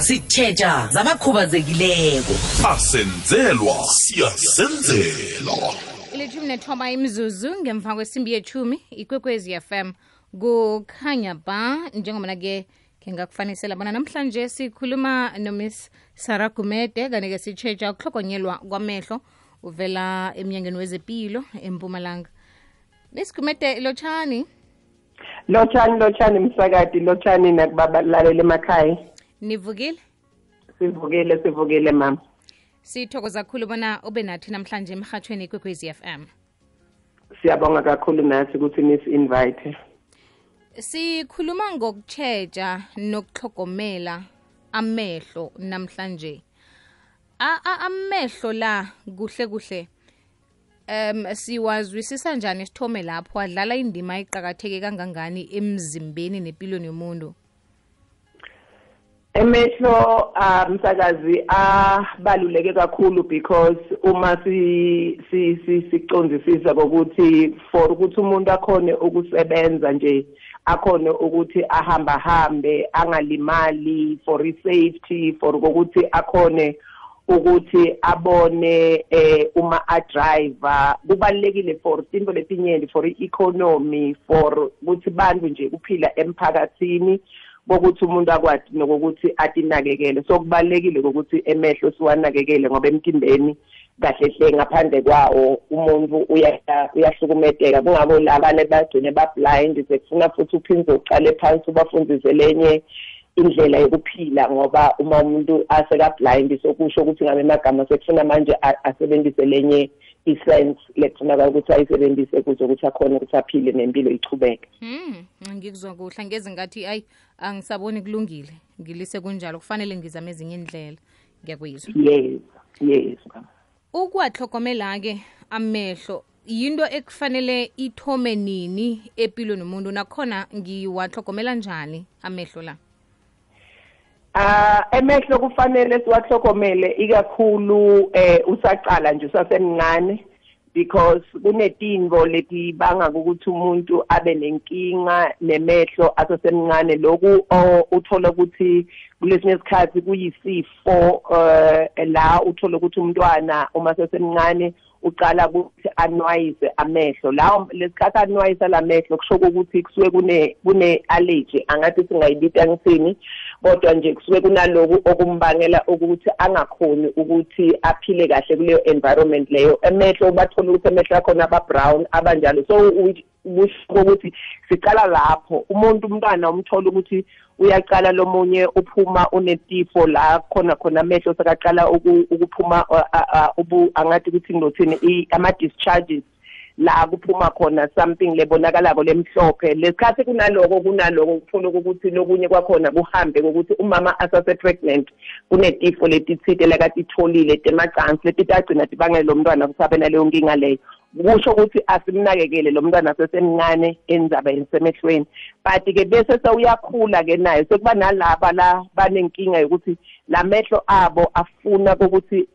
sithetha zabakhubazekileko. Asenzelwa siyasenzelwa. Ilithumi nethoba imzuzu ngemva kwesimbi yethumi ikwekwezi fm kukhanya ba njengobana-ke khe ngakufanisela bona namhlanje sikhuluma nomiss sara gumede kanti-ke sitshetsha ukuhlogonyelwa kwamehlo uvela emnyangeni wezempilo empumalanga. Miss gumede lotshani lotshani lotshani msakati lotshani nakubalaleli emakhaya nivukile sivukile sivukile mama sithokoza kakhulu bona ube nathi namhlanje emhathweni ikwekwezi fm siyabonga kakhulu nathi ukuthi nisi-invite sikhuluma ngokutshetsha nokuhlogomela amehlo namhlanje. Amehlo la kuhle kuhle. Um siwazwisisa njani sithome lapho? Adlala indima eqakatheke kangangani emzimbeni nempilweni yomuntu? Emehlo ah, msakazi abaluleke kakhulu because uma si si si- sicondzisisa kokuthi for ukuthi umuntu akhone ukusebenza nje akhone ukuthi ahamba hambe angalimali for i-safety for ukuthi akhone ukuthi abone eh uma adriver. Kubalekile for into letinyenti for i-economy for ukuthi bantu nje kuphila emphakathini. Bokuthi umuntu akwazi nokuthi atinakekele. So kubalekile ukuthi emehlo siwanakekele ngoba emtimbeni kahle hle ngaphandle kwawo umuntu uya- uyahlukumedeka kungako labane bagcine ba-blind sekufuna futhi uphinde uqale phansi ubafundise lenye indlela yokuphila ngoba uma umuntu aseka-blind sokusho ukuthi ngabe emagama sekufuna manje asebenzise lenye i-sense lekufunakala ukuthi ayisebenzise kuze ukuthi akhone ukuthi aphile nempilo ichubeke. Hmm, ngikuzwa kuhle. Ngeze ngathi ayi angisaboni kulungile. Ngilise kunjalo. Kufanele ngizame ezinye indlela ngiyakuyizwa yes yes mama. ukuwahlogomela-ke amehlo yinto ekufanele ithome nini empilweni nomuntu nakhona ngiwahlogomela njani amehlo la Ah emehlo kufanele siwahlogomele ikakhulu eh usaqala nje usasemncane because kunetinto letibanga ukuthi umuntu abe nenkinga nemehlo asesemncane loku o- uthola ukuthi kulesinye isikhathi kuyisifo eh la uthola ukuthi umntwana uma sesemncane uqala ukuthi anwayise amehlo. La lesikhathi anwayisa lamehlo kusho ukuthi kusuke kune kune allergy. Angathi singayibita ngisini kodwa nje kusuke kunaloku okumbangela ukuthi angakhoni ukuthi aphile kahle kuleyo environment leyo. Emehlo bathola ukuthi emehlo akhona aba brown abanjalo so kusho ukuthi siqala lapho. Umuntu umntwana umthola ukuthi uyaqala lomunye uphuma unetifo la khona khona amehlo sekaqala uku- ukuphuma ubu angathi ukuthi ngizothini i- ama-discharges la kuphuma khona something lebonakalako lemhlophe lesikhathi kunaloko kunaloko kuthola ukuthi lokunye kwakhona kuhambe kokuthi umama asase-pregnant kunetifo letithite lekatitholile temacansi letitagcina tibangele lo mntwana ukuthi abe naleyo nkinga leyo. Kusho ukuthi asimnakekele lo mntwana asesemncane endzabeni semehlweni but-ke bese sewuyakhula-ke naye sekuba nalaba la banenkinga yokuthi la mehlo abo afuna kokuthi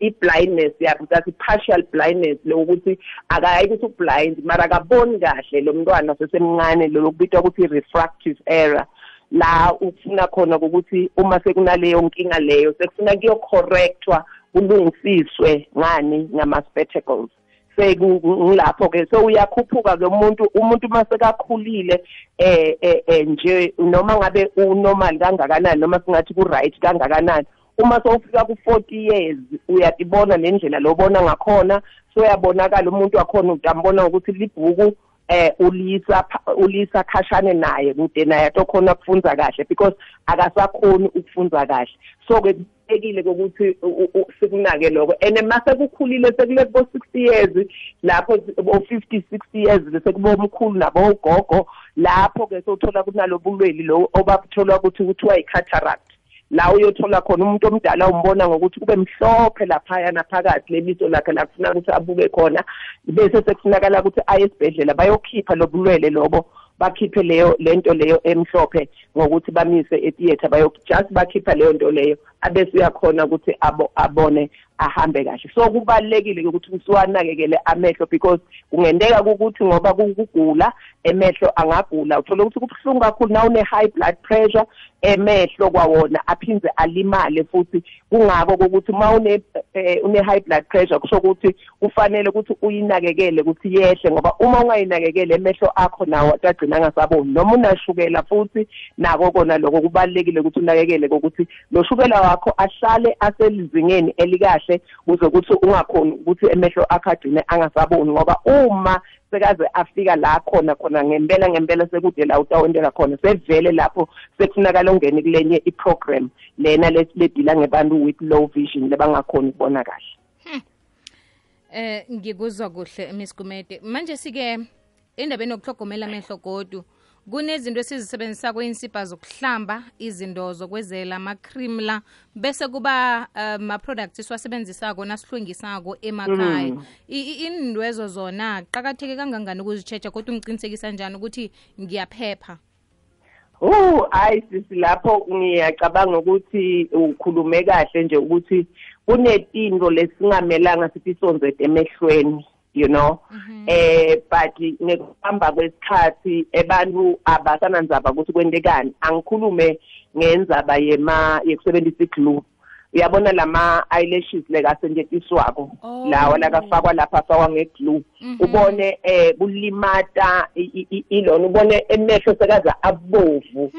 i-blindness yabo that partial blindness lokuthi akayi ukuthi u-blind mara akaboni kahle lo mntwana osesemncane lo lokubitwa ukuthi i-refractive error. La ufuna khona ukuthi uma sekunaleyo nkinga leyo sekufuna kuyocorrectwa kulungisiswe ngani ngama-spectacles. Sekungilapho ke. So uyakhuphuka ke umuntu umuntu masekakhulile eh eh eh, nje noma ngabe unormal kangakanani noma singathi ku right kangakanani. Uma sowufika ku 40 years uyatibona nendlela lobona ngakhona. So uyabonakala umuntu wakhona utambona ukuthi libhuku eh ulisa pha- ulisa khashane naye kude naye atokhona ukufunza kahle because akasakhoni ukufunza kahle. So ke kubalulekile ukuthi sikunake lokho. And mase kukhulile sekule bo 60 years lapho bo 50 60 years bese kuba omkhulu nabo ugogo lapho ke sothola kunalobulweli lo obathola ukuthi kuthiwa i-cataract. La uyothola khona umuntu omdala umbona ngokuthi kube mhlophe laphaya naphakathi leliso lakhe la kufuna ukuthi abuke khona. Bese sekufunakala ukuthi aye esibhedlela bayokhipha lobulwele lobo. Bakhiphe leyo lento leyo emhlophe ngokuthi bamise etheater bayo just bakhipha leyo nto leyo abese uyakhona ukuthi abo abone ahambe kahle. So kubalekile ukuthi usiwanakekele amehlo because kungendeka ukuthi ngoba kugula emehlo angagula. Uthola ukuthi kubuhlungu kakhulu na une high blood pressure emehlo kwawona aphindze alimale futhi. Kungako ukuthi uma une eh, une high blood pressure kusho ukuthi kufanele ukuthi uyinakekele ukuthi yehle ngoba uma ungayinakekele emehlo akho nawo agcina angasaboni. Noma unashukela futhi nako kona lokho kubalekile ukuthi unakekele ukuthi lo shukela wakho ahlale aselizingeni elikahle kuze ukuthi ungakhoni ukuthi emehlo akho agcine angasaboni ngoba uma sekaze afika la khona khona ngempela ngempela sekude la utawentela khona sevele lapho sekufunakala ungene kulenye iprogram lena ledila ngebantu with low vision lebangakhoni ukubona kahle. Eh ngikuzwa kuhle Miss Gumede. Manje sike endabeni yokuhlogomela amehlo godu kunezinto esizisebenzisa kweyinsipha zokuhlamba izinto zokwezela ama-cream la bese kuba ama-products esiwasebenzisako nasihlwengisako emakhaya. Indwezo zona qakatheke kangangani ukuzitsheja kodwa ungiqinisekisa njani ukuthi ngiyaphepha? Oh hayi sisi lapho ngiyacabanga ukuthi ukhulume kahle nje ukuthi kunetinto lesingamelanga sithi sonzete emehlweni. You know? Eh but ngekuhamba kwesikhathi abantu abasanandzaba ukuthi kwentekani angikhulume ngendzaba yema yekusebenzisa iglue uyabona lama eyelashes lekasentshentiswako lawa lakafakwa lapha afakwa ngeglue ubone eh kulimata ilona ubone emehlo sekaza abovu.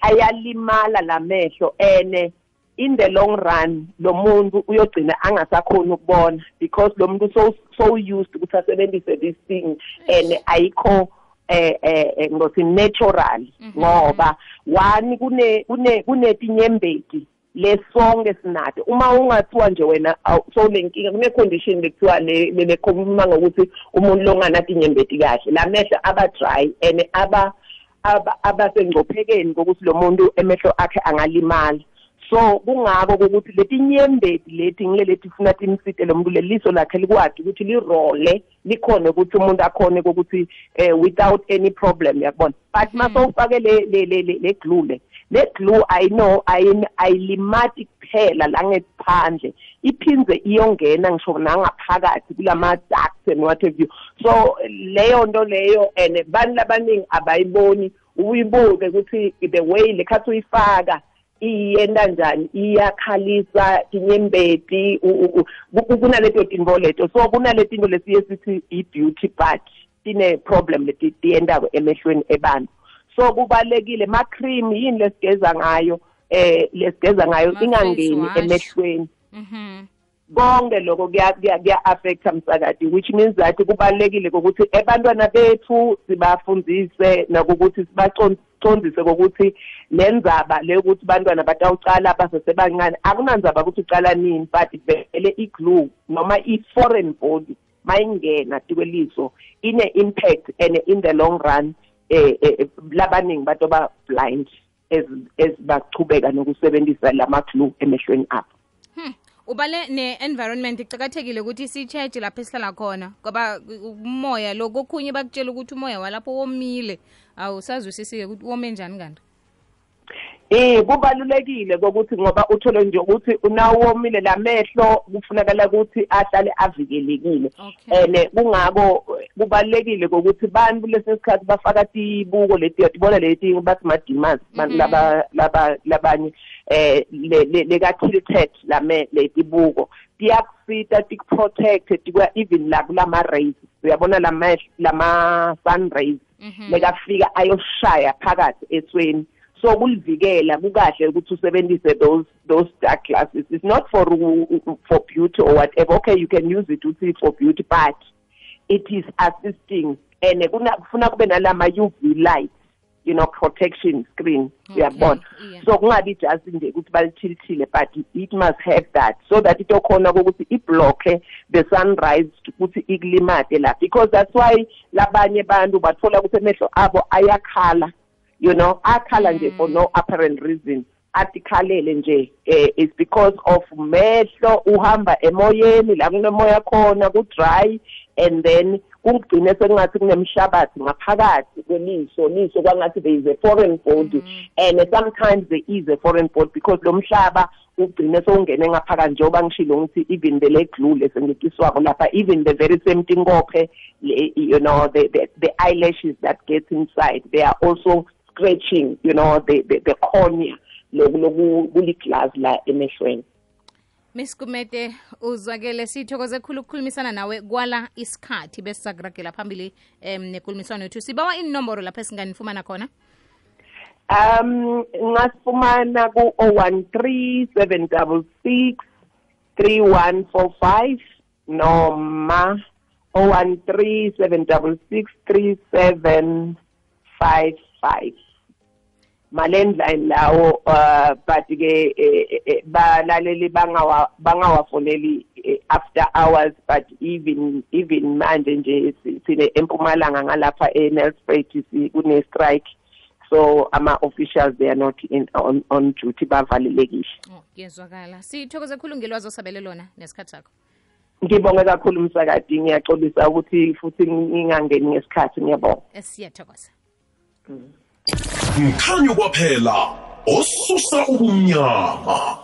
Ayalimala lamehlo ene. In the long run lo muntu uyogcina angasakhoni ukubona because lo muntu so so used ukuthi asebenzise this thing and ayikho eh eh ngothi natural ngoba one kune kune kunetinyembeti lesonke sinade uma ungathiwa nje wena so lenkinga kune condition lekuthiwa lekhuluma ngokuthi umuntu longanathi inyembeti kahle lamehlo aba dry and aba abasengcophekeni kokuthi lo muntu emehlo akhe angalimala so kungako ukuthi leti nyembeti leti funa timsite lo muntu leliso lakhe likwazi ukuthi lirole likhona ukuthi umuntu akhone ukuthi eh, without any problem yakubona but mase ufake le glue le le glue i know ayilimati kuphela la ngephandle iphindze iyongena ngisho nangaphakathi kulama ducts and what have you. So leyo nto leyo and bantu labaningi abayiboni uyibuke ukuthi the way lekhathi uyifaka iyenda njani iyakhalisa tinyembeti kunaleto tinto leto. So kunaletinto lesiye sithi i-beauty but tine-problem leti tiyendako emehlweni ebantu so kubalekile ma-cream yini lesigeza ngayo eh lesigeza ngayo ingangeni emehlweni. Konke lokho kuya-affecta msakati which means that kubalulekile kokuthi ebantwana bethu sibafundise nakokuthi sibacondzise kokuthi lenzaba le ukuthi bantwana batawucala basesebancane akunandzaba ukuthi ucala nini but vele i-glue noma i-foreign body mayingena tikweliso ine-impact and in the long run eh, eh labaningi bantu ba blind ezibachubeka nokusebenzisa lama-glue emehlweni abo. Ubale ne-environment icakathekile ukuthi si-cheje lapho esihlala khona ngoba umoya lo kokhunye bakutshela ukuthi umoya walapho womile. Awusazwisisike ukuthi wome njani kanti? Eh kubalulekile ukuthi ngoba uthole nje ukuthi unawomile lamehlo kufunakala ukuthi ahlale avikelekile. Ene kungako kubalulekile ukuthi bantu lesesikhathi bafaka tibuko leti yatibona leti bathi madimas bantu laba laba labanye. Eh leka tilted lame letibuko tiyakusita tikuprotect tikwa even la kulama rays uyabona lama lama sun rays lekafika ayoshaya phakathi esweni. So kulivikela kukahle ukuthi usebenzise those those dark glasses. It's not for for beauty or whatever. Okay you can use it uthi for beauty but it is assisting. And kufuna kube nalama UV light. You know protection screen uyabona. So kungabi just nje ukuthi balithilithile but it must have that so that itokhona ukuthi iblocke the sunrise ukuthi ikulimate la. Because that's why labanye bantu bathola ukuthi emehlo abo ayakhala you know akhala nje for no apparent reason. Atikhalele nje eh, is because of mehlo uhamba emoyeni la kunemoya khona ku dry and then kugcine sekungathi kunemhlabathi ngaphakathi kweliso liso kwangathi there is a foreign body and sometimes there is a foreign body because lo mhlaba ugcine sowungene ngaphakathi njengoba ngishilo ngithi even the leg glue lesengekiswako lapha even the very same tinkophe you know the, the the eyelashes that get inside they are also scratching you know the the, the cornea loku loku kuliglass la emehlweni Miss Kumete uzwakele sithokoze khulu ukukhulumisana nawe kwala isikhathi bese phambili um nekhulumiswano yethu. Sibawa inomboro lapho esinganifumana khona? Um ngasifumana ku-013 766 3145 noma 013766 3755 malendline lawo uh but ke eh, eh, balaleli bangawa bangawafoneli eh, after hours but even even manje nje si- sine empumalanga ngalapha eNelspruit kune strike so ama officials they are not in on, on duty bavalelekile. Oh kuyezwakala sithokoze khulu ngelwazi osabele lona nesikhathi sakho. Ngibonge kakhulu umsakadi ngiyaxolisa ukuthi futhi ngingangeni ngesikhathi ngiyabonga. Siyathokoza mkhanyo kwaphela osusa ubumnyama.